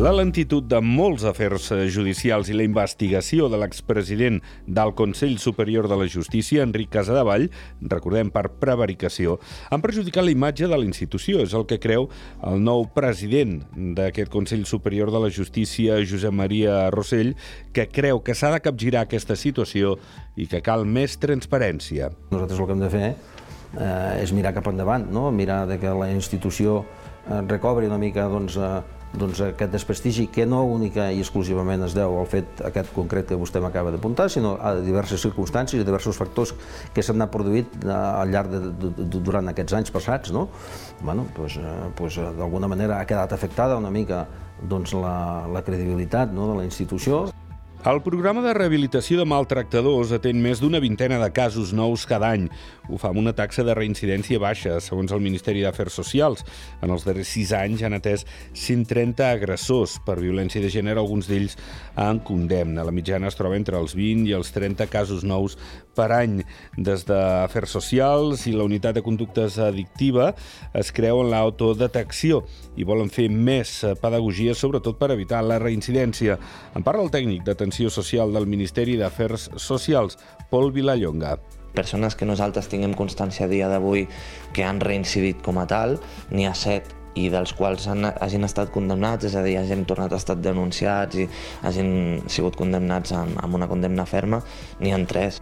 La lentitud de molts afers judicials i la investigació de l'expresident del Consell Superior de la Justícia, Enric Casadevall, recordem per prevaricació, han perjudicat la imatge de la institució. És el que creu el nou president d'aquest Consell Superior de la Justícia, Josep Maria Rossell, que creu que s'ha de capgirar aquesta situació i que cal més transparència. Nosaltres el que hem de fer eh, és mirar cap endavant, no? mirar de que la institució eh, recobri una mica doncs, eh, doncs, aquest desprestigi que no única i exclusivament es deu al fet aquest concret que vostè m'acaba d'apuntar, sinó a diverses circumstàncies i diversos factors que s'han anat produït eh, al llarg de, de, de, durant aquests anys passats. No? Bueno, doncs, eh, doncs, d'alguna manera ha quedat afectada una mica doncs, la, la credibilitat no, de la institució. El programa de rehabilitació de maltractadors atén més d'una vintena de casos nous cada any. Ho fa amb una taxa de reincidència baixa, segons el Ministeri d'Afers Socials. En els darrers sis anys han atès 130 agressors per violència de gènere, alguns d'ells en condemna. La mitjana es troba entre els 20 i els 30 casos nous per any. Des d'Afers Socials i la Unitat de Conductes Addictiva es creuen l'autodetecció i volen fer més pedagogia, sobretot per evitar la reincidència. En parla el tècnic d'atenció d'Atenció Social del Ministeri d'Afers Socials, Pol Vilallonga persones que nosaltres tinguem constància a dia d'avui que han reincidit com a tal, n'hi ha set i dels quals han, hagin estat condemnats, és a dir, hagin tornat a estat denunciats i hagin sigut condemnats amb, amb una condemna ferma, n'hi han tres.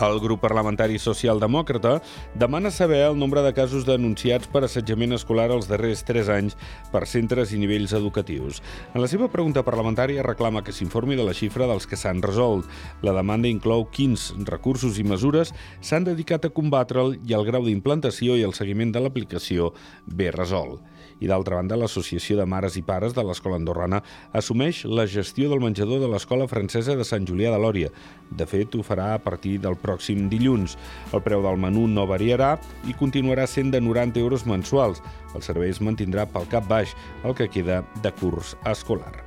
El grup parlamentari socialdemòcrata demana saber el nombre de casos denunciats per assetjament escolar els darrers 3 anys per centres i nivells educatius. En la seva pregunta parlamentària reclama que s'informi de la xifra dels que s'han resolt. La demanda inclou quins recursos i mesures s'han dedicat a combatre'l i el grau d'implantació i el seguiment de l'aplicació bé resolt. I d'altra banda, l'Associació de Mares i Pares de l'Escola Andorrana assumeix la gestió del menjador de l'Escola Francesa de Sant Julià de Lòria. De fet, ho farà a partir del pròxim dilluns. El preu del menú no variarà i continuarà sent de 90 euros mensuals. El servei es mantindrà pel cap baix, el que queda de curs escolar.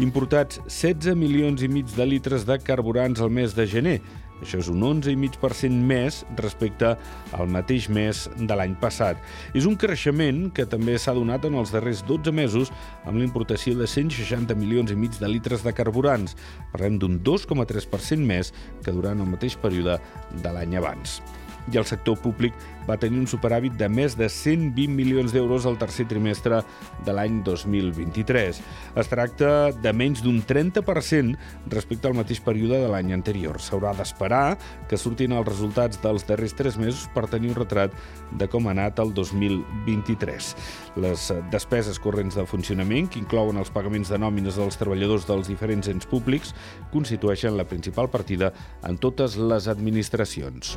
Importats 16 milions i mig de litres de carburants al mes de gener, això és un 11,5% més respecte al mateix mes de l'any passat. És un creixement que també s'ha donat en els darrers 12 mesos amb la importació de 160 milions i mig de litres de carburants. Parlem d'un 2,3% més que durant el mateix període de l'any abans i el sector públic va tenir un superàvit de més de 120 milions d'euros al tercer trimestre de l'any 2023. Es tracta de menys d'un 30% respecte al mateix període de l'any anterior. S'haurà d'esperar que surtin els resultats dels darrers tres mesos per tenir un retrat de com ha anat el 2023. Les despeses corrents de funcionament, que inclouen els pagaments de nòmines dels treballadors dels diferents ens públics, constitueixen la principal partida en totes les administracions.